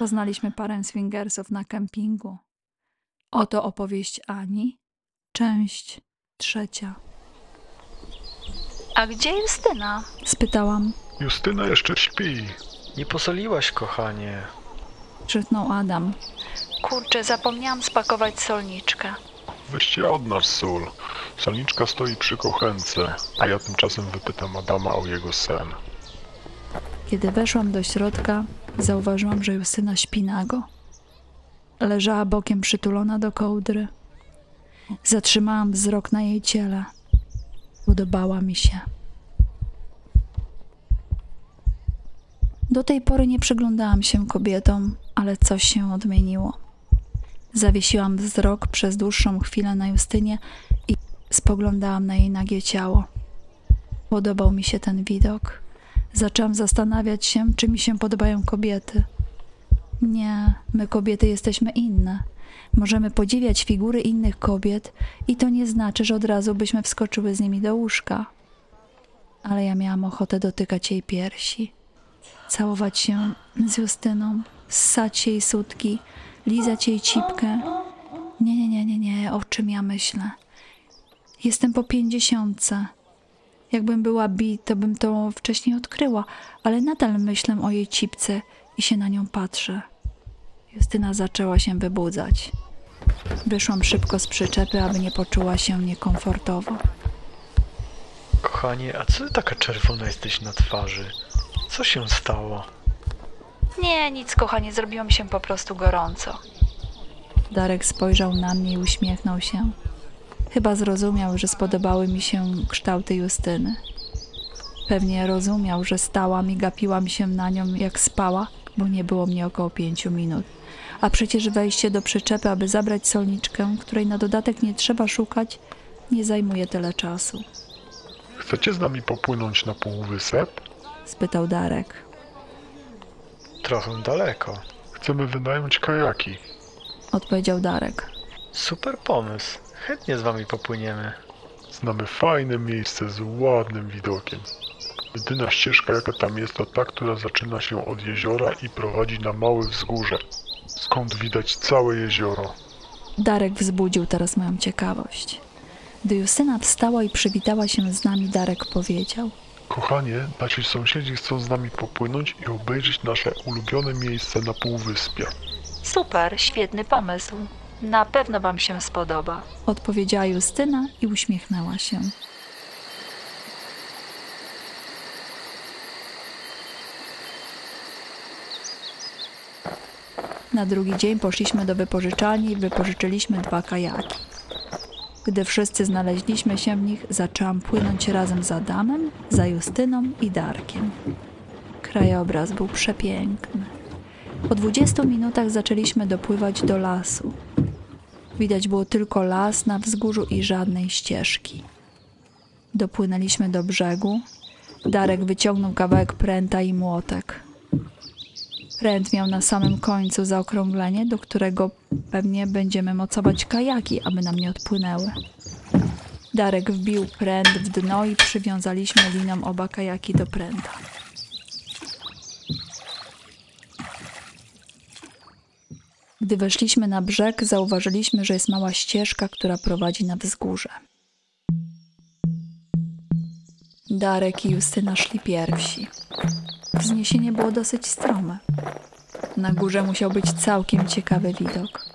Poznaliśmy parę swingersów na kempingu. Oto opowieść Ani, część trzecia. A gdzie Justyna? spytałam. Justyna jeszcze śpi. Nie posoliłaś, kochanie. Krzyknął Adam. Kurczę, zapomniałam spakować solniczkę. Weźcie od nas sól. Solniczka stoi przy kuchence, a ja tymczasem wypytam Adama o jego sen. Kiedy weszłam do środka, zauważyłam, że Justyna śpi nago. Leżała bokiem przytulona do kołdry. Zatrzymałam wzrok na jej ciele. Podobała mi się. Do tej pory nie przyglądałam się kobietom, ale coś się odmieniło. Zawiesiłam wzrok przez dłuższą chwilę na Justynie i spoglądałam na jej nagie ciało. Podobał mi się ten widok. Zaczęłam zastanawiać się, czy mi się podobają kobiety. Nie, my kobiety jesteśmy inne. Możemy podziwiać figury innych kobiet i to nie znaczy, że od razu byśmy wskoczyły z nimi do łóżka. Ale ja miałam ochotę dotykać jej piersi, całować się z Justyną, ssać jej sutki, lizać jej cipkę. Nie, nie, nie, nie, nie, o czym ja myślę? Jestem po pięćdziesiątce. Jakbym była bi, to bym to wcześniej odkryła, ale nadal myślę o jej cipce i się na nią patrzę. Justyna zaczęła się wybudzać. Wyszłam szybko z przyczepy, aby nie poczuła się niekomfortowo. Kochanie, a co ty taka czerwona jesteś na twarzy? Co się stało? Nie, nic, kochanie, zrobiło mi się po prostu gorąco. Darek spojrzał na mnie i uśmiechnął się. Chyba zrozumiał, że spodobały mi się kształty Justyny. Pewnie rozumiał, że stałam i gapiłam się na nią jak spała, bo nie było mnie około pięciu minut. A przecież wejście do przyczepy, aby zabrać solniczkę, której na dodatek nie trzeba szukać, nie zajmuje tyle czasu. Chcecie z nami popłynąć na półwysep? Spytał Darek. Trochę daleko. Chcemy wynająć kajaki. Odpowiedział Darek. Super pomysł. Chętnie z wami popłyniemy. Znamy fajne miejsce z ładnym widokiem. Jedyna ścieżka jaka tam jest to ta, która zaczyna się od jeziora i prowadzi na małe wzgórze, skąd widać całe jezioro. Darek wzbudził teraz moją ciekawość. Gdy Justyna wstała i przywitała się z nami, Darek powiedział: Kochanie, nasi sąsiedzi chcą z nami popłynąć i obejrzeć nasze ulubione miejsce na półwyspie. Super, świetny pomysł. Na pewno Wam się spodoba. Odpowiedziała Justyna i uśmiechnęła się. Na drugi dzień poszliśmy do wypożyczalni i wypożyczyliśmy dwa kajaki. Gdy wszyscy znaleźliśmy się w nich, zaczęłam płynąć razem z Adamem, za Justyną i Darkiem. Krajobraz był przepiękny. Po 20 minutach zaczęliśmy dopływać do lasu. Widać było tylko las na wzgórzu i żadnej ścieżki. Dopłynęliśmy do brzegu. Darek wyciągnął kawałek pręta i młotek. Pręt miał na samym końcu zaokrąglenie, do którego pewnie będziemy mocować kajaki, aby nam nie odpłynęły. Darek wbił pręt w dno i przywiązaliśmy liną oba kajaki do pręta. Gdy weszliśmy na brzeg, zauważyliśmy, że jest mała ścieżka, która prowadzi na wzgórze. Darek i Justyna szli pierwsi. Wzniesienie było dosyć strome. Na górze musiał być całkiem ciekawy widok.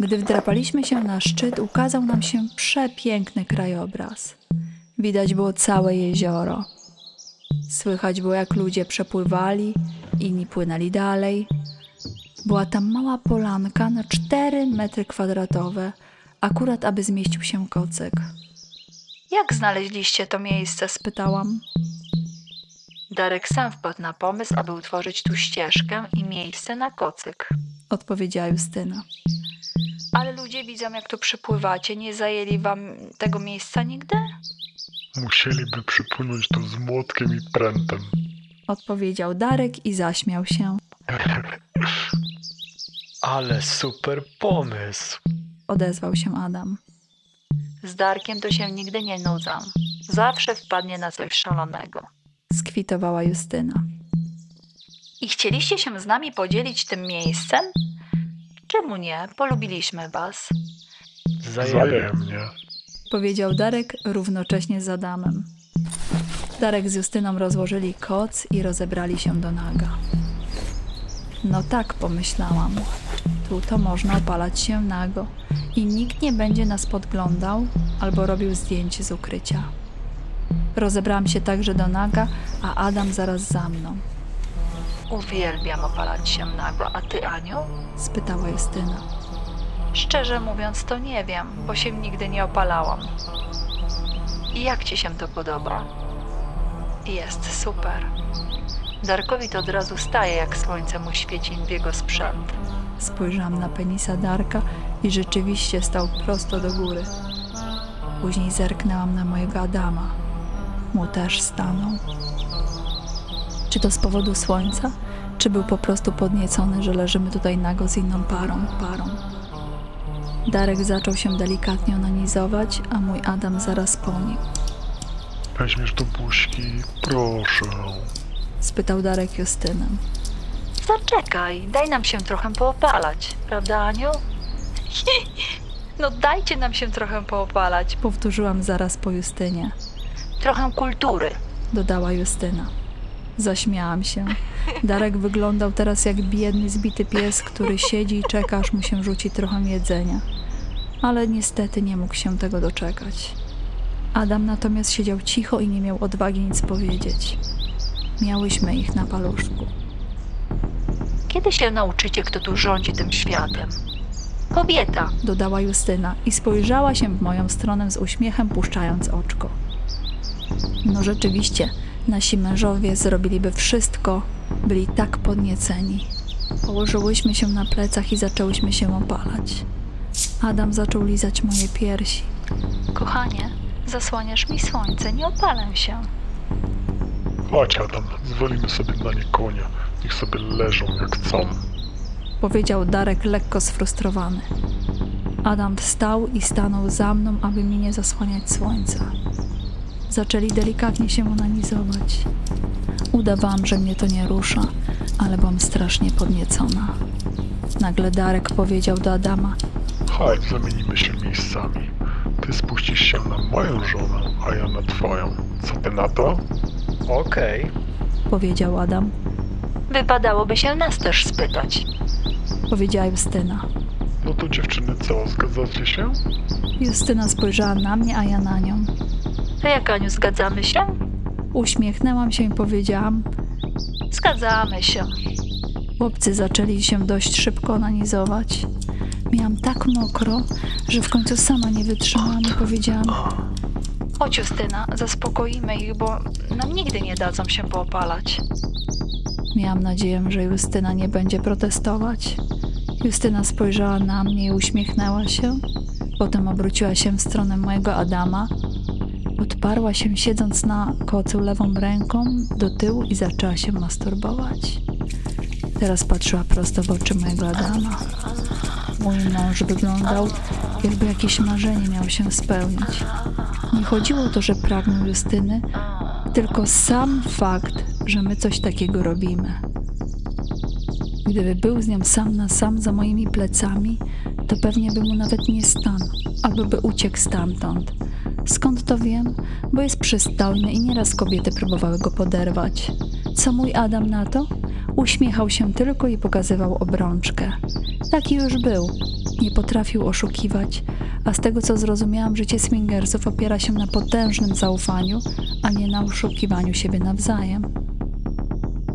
Gdy wdrapaliśmy się na szczyt, ukazał nam się przepiękny krajobraz. Widać było całe jezioro. Słychać było, jak ludzie przepływali, inni płynęli dalej. Była tam mała polanka na 4 metry kwadratowe, akurat aby zmieścił się kocyk. Jak znaleźliście to miejsce? spytałam. Darek sam wpadł na pomysł, aby utworzyć tu ścieżkę i miejsce na kocyk, odpowiedziała Justyna. Ale ludzie widzą, jak tu przypływacie. Nie zajęli wam tego miejsca nigdy? Musieliby przypłynąć tu z młotkiem i prętem. Odpowiedział Darek i zaśmiał się. Ale super pomysł. Odezwał się Adam. Z Darkiem to się nigdy nie nudzą. Zawsze wpadnie na coś szalonego. Skwitowała Justyna. I chcieliście się z nami podzielić tym miejscem? Czemu nie? Polubiliśmy was. Wzajemnie. Powiedział Darek równocześnie z Adamem. Darek z Justyną rozłożyli koc i rozebrali się do naga. No tak, pomyślałam. Tu to można opalać się nago i nikt nie będzie nas podglądał albo robił zdjęć z ukrycia. Rozebrałam się także do naga, a Adam zaraz za mną. Uwielbiam opalać się nago, a ty, Aniu? spytała Justyna. Szczerze mówiąc, to nie wiem, bo się nigdy nie opalałam. I jak ci się to podoba? Jest super. Darkowi to od razu staje, jak słońce mu świeci w jego sprzęt. Spojrzałam na penisa Darka i rzeczywiście stał prosto do góry. Później zerknęłam na mojego Adama. Mu też stanął. Czy to z powodu słońca, czy był po prostu podniecony, że leżymy tutaj nago z inną parą, parą? Darek zaczął się delikatnie onanizować, a mój Adam zaraz po nim. Weźmiesz do buźki, proszę. Spytał Darek Justynę. Zaczekaj, daj nam się trochę poopalać, prawda Aniu? No dajcie nam się trochę poopalać, powtórzyłam zaraz po Justynie. Trochę kultury, dodała Justyna. Zaśmiałam się. Darek wyglądał teraz jak biedny, zbity pies, który siedzi i czeka, aż mu się rzuci trochę jedzenia. Ale niestety nie mógł się tego doczekać. Adam natomiast siedział cicho i nie miał odwagi nic powiedzieć. Miałyśmy ich na paluszku. Kiedy się nauczycie, kto tu rządzi tym światem? Kobieta, dodała Justyna i spojrzała się w moją stronę z uśmiechem, puszczając oczko. No rzeczywiście, nasi mężowie zrobiliby wszystko, byli tak podnieceni. Położyłyśmy się na plecach i zaczęłyśmy się opalać. Adam zaczął lizać moje piersi. Kochanie, zasłaniasz mi słońce, nie opalę się. Chodź Adam, zwolimy sobie na nie konia. Niech sobie leżą jak chcą. powiedział Darek lekko sfrustrowany. Adam wstał i stanął za mną, aby mi nie zasłaniać słońca. Zaczęli delikatnie się onanizować. Udawałam, że mnie to nie rusza, ale byłam strasznie podniecona. Nagle Darek powiedział do Adama: Chodź, zamienimy się miejscami. Ty spuścisz się na moją żonę, a ja na twoją. Co ty na to? Okej. Powiedział Adam. Wypadałoby się nas też spytać, powiedziała Justyna. No to dziewczyny co, zgadzacie się? Justyna spojrzała na mnie, a ja na nią. To jak, Aniu, zgadzamy się? Uśmiechnęłam się i powiedziałam: Zgadzamy się. Chłopcy zaczęli się dość szybko onanizować. Miałam tak mokro, że w końcu sama nie wytrzymałam i powiedziałam: Chodź, Justyna, zaspokoimy ich, bo nam nigdy nie dadzą się poopalać. Miałam nadzieję, że Justyna nie będzie protestować. Justyna spojrzała na mnie i uśmiechnęła się. Potem obróciła się w stronę mojego Adama. Odparła się siedząc na kocu lewą ręką do tyłu i zaczęła się masturbować. Teraz patrzyła prosto w oczy mojego Adama. Mój mąż wyglądał, jakby jakieś marzenie miało się spełnić. Nie chodziło o to, że pragnął Justyny, tylko sam fakt, że my coś takiego robimy. Gdyby był z nią sam na sam za moimi plecami, to pewnie by mu nawet nie stanął, albo by uciekł stamtąd. Skąd to wiem? Bo jest przystojny i nieraz kobiety próbowały go poderwać. Co mój Adam na to? Uśmiechał się tylko i pokazywał obrączkę. Taki już był. Nie potrafił oszukiwać, a z tego co zrozumiałam, życie swingersów opiera się na potężnym zaufaniu, a nie na oszukiwaniu siebie nawzajem.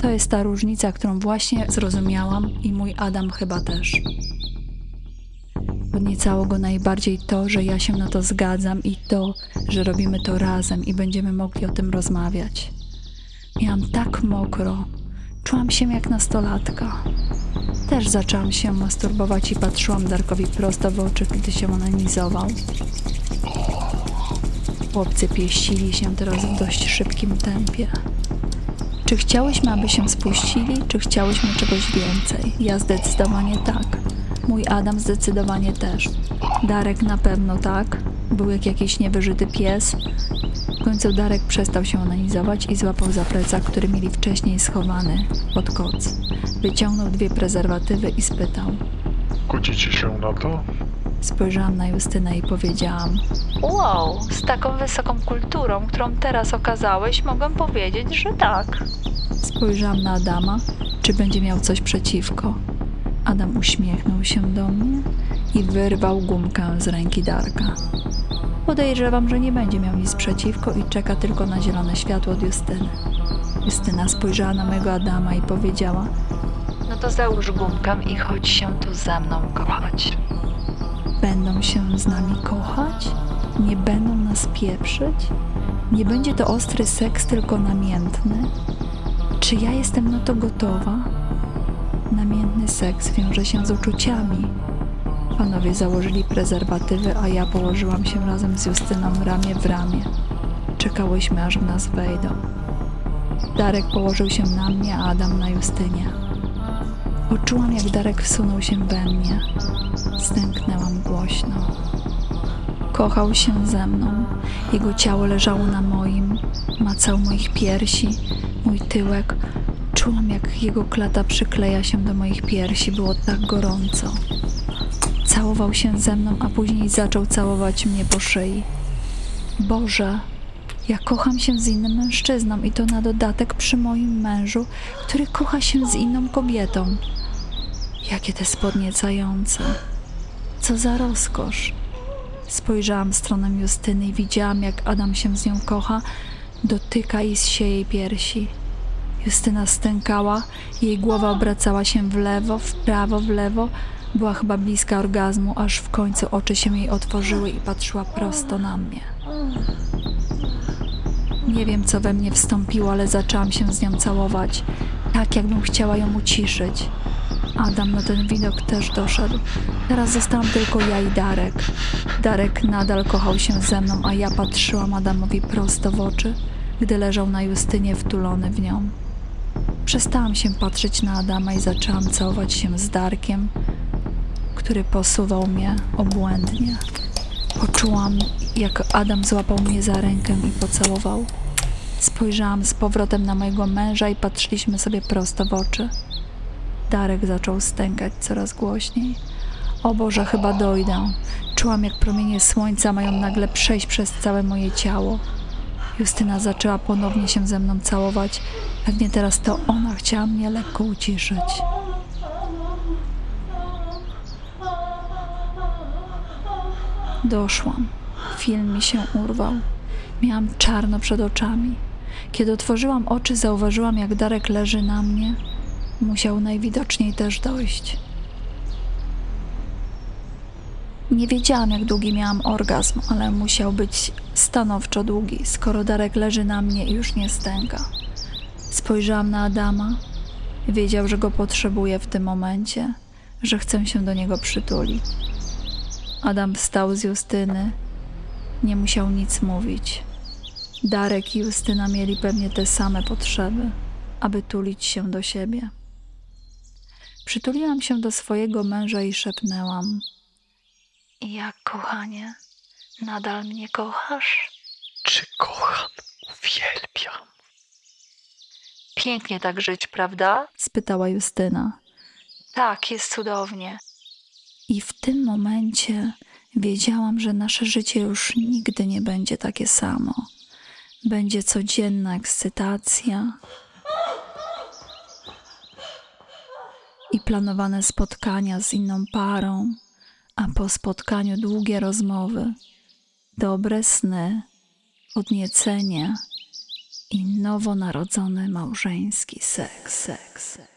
To jest ta różnica, którą właśnie zrozumiałam i mój Adam chyba też. Podniecało go najbardziej to, że ja się na to zgadzam i to, że robimy to razem i będziemy mogli o tym rozmawiać. Miałam tak mokro, czułam się jak nastolatka. Też zaczęłam się masturbować i patrzyłam Darkowi prosto w oczy, gdy się onanizował. Chłopcy pieścili się teraz w dość szybkim tempie. Czy chciałyśmy, aby się spuścili, czy chciałyśmy czegoś więcej? Ja zdecydowanie tak. Mój Adam zdecydowanie też. Darek na pewno tak. Był jak jakiś niewyżyty pies. W końcu Darek przestał się onanizować i złapał za plecak, który mieli wcześniej schowany pod koc. Wyciągnął dwie prezerwatywy i spytał. Godzicie się na to? Spojrzałam na Justynę i powiedziałam: Wow, z taką wysoką kulturą, którą teraz okazałeś, mogę powiedzieć, że tak. Spojrzałam na Adama, czy będzie miał coś przeciwko. Adam uśmiechnął się do mnie i wyrwał gumkę z ręki Darka. Podejrzewam, że nie będzie miał nic przeciwko i czeka tylko na zielone światło od Justyny. Justyna spojrzała na mego Adama i powiedziała: No to załóż gumkę i chodź się tu ze mną kochać. Będą się z nami kochać? Nie będą nas pieprzyć? Nie będzie to ostry seks, tylko namiętny? Czy ja jestem na to gotowa? Namiętny seks wiąże się z uczuciami. Panowie założyli prezerwatywy, a ja położyłam się razem z Justyną ramię w ramię. Czekałyśmy, aż w nas wejdą. Darek położył się na mnie, a Adam na Justynie. Poczułam, jak Darek wsunął się we mnie. Stęknęłam głośno. Kochał się ze mną. Jego ciało leżało na moim, macał moich piersi, mój tyłek. Czułam, jak jego klata przykleja się do moich piersi. Było tak gorąco. Całował się ze mną, a później zaczął całować mnie po szyi. Boże, ja kocham się z innym mężczyzną i to na dodatek przy moim mężu, który kocha się z inną kobietą. Jakie te spodniecające. Co za rozkosz. Spojrzałam w stronę Justyny i widziałam, jak Adam się z nią kocha, dotyka i zsie jej piersi. Justyna stękała, jej głowa obracała się w lewo, w prawo, w lewo. Była chyba bliska orgazmu, aż w końcu oczy się jej otworzyły i patrzyła prosto na mnie. Nie wiem, co we mnie wstąpiło, ale zaczęłam się z nią całować, tak jakbym chciała ją uciszyć. Adam na ten widok też doszedł. Teraz zostałam tylko ja i Darek. Darek nadal kochał się ze mną, a ja patrzyłam Adamowi prosto w oczy, gdy leżał na Justynie wtulony w nią. Przestałam się patrzeć na Adama i zaczęłam całować się z Darkiem, który posuwał mnie obłędnie. Poczułam, jak Adam złapał mnie za rękę i pocałował. Spojrzałam z powrotem na mojego męża i patrzyliśmy sobie prosto w oczy. Darek zaczął stękać coraz głośniej. O Boże, chyba dojdę. Czułam, jak promienie słońca mają nagle przejść przez całe moje ciało. Justyna zaczęła ponownie się ze mną całować. Pewnie teraz to ona chciała mnie lekko uciszyć. Doszłam. Film mi się urwał. Miałam czarno przed oczami. Kiedy otworzyłam oczy, zauważyłam, jak Darek leży na mnie. Musiał najwidoczniej też dojść. Nie wiedziałam, jak długi miałam orgazm, ale musiał być stanowczo długi, skoro Darek leży na mnie i już nie stęka. Spojrzałam na Adama. Wiedział, że go potrzebuję w tym momencie, że chcę się do niego przytulić. Adam wstał z Justyny. Nie musiał nic mówić. Darek i Justyna mieli pewnie te same potrzeby, aby tulić się do siebie. Przytuliłam się do swojego męża i szepnęłam: Jak, kochanie, nadal mnie kochasz? Czy kocham? Uwielbiam. Pięknie tak żyć, prawda? spytała Justyna. Tak, jest cudownie. I w tym momencie wiedziałam, że nasze życie już nigdy nie będzie takie samo. Będzie codzienna ekscytacja i planowane spotkania z inną parą, a po spotkaniu długie rozmowy, dobre sny, podniecenie i nowonarodzony małżeński seks. seks.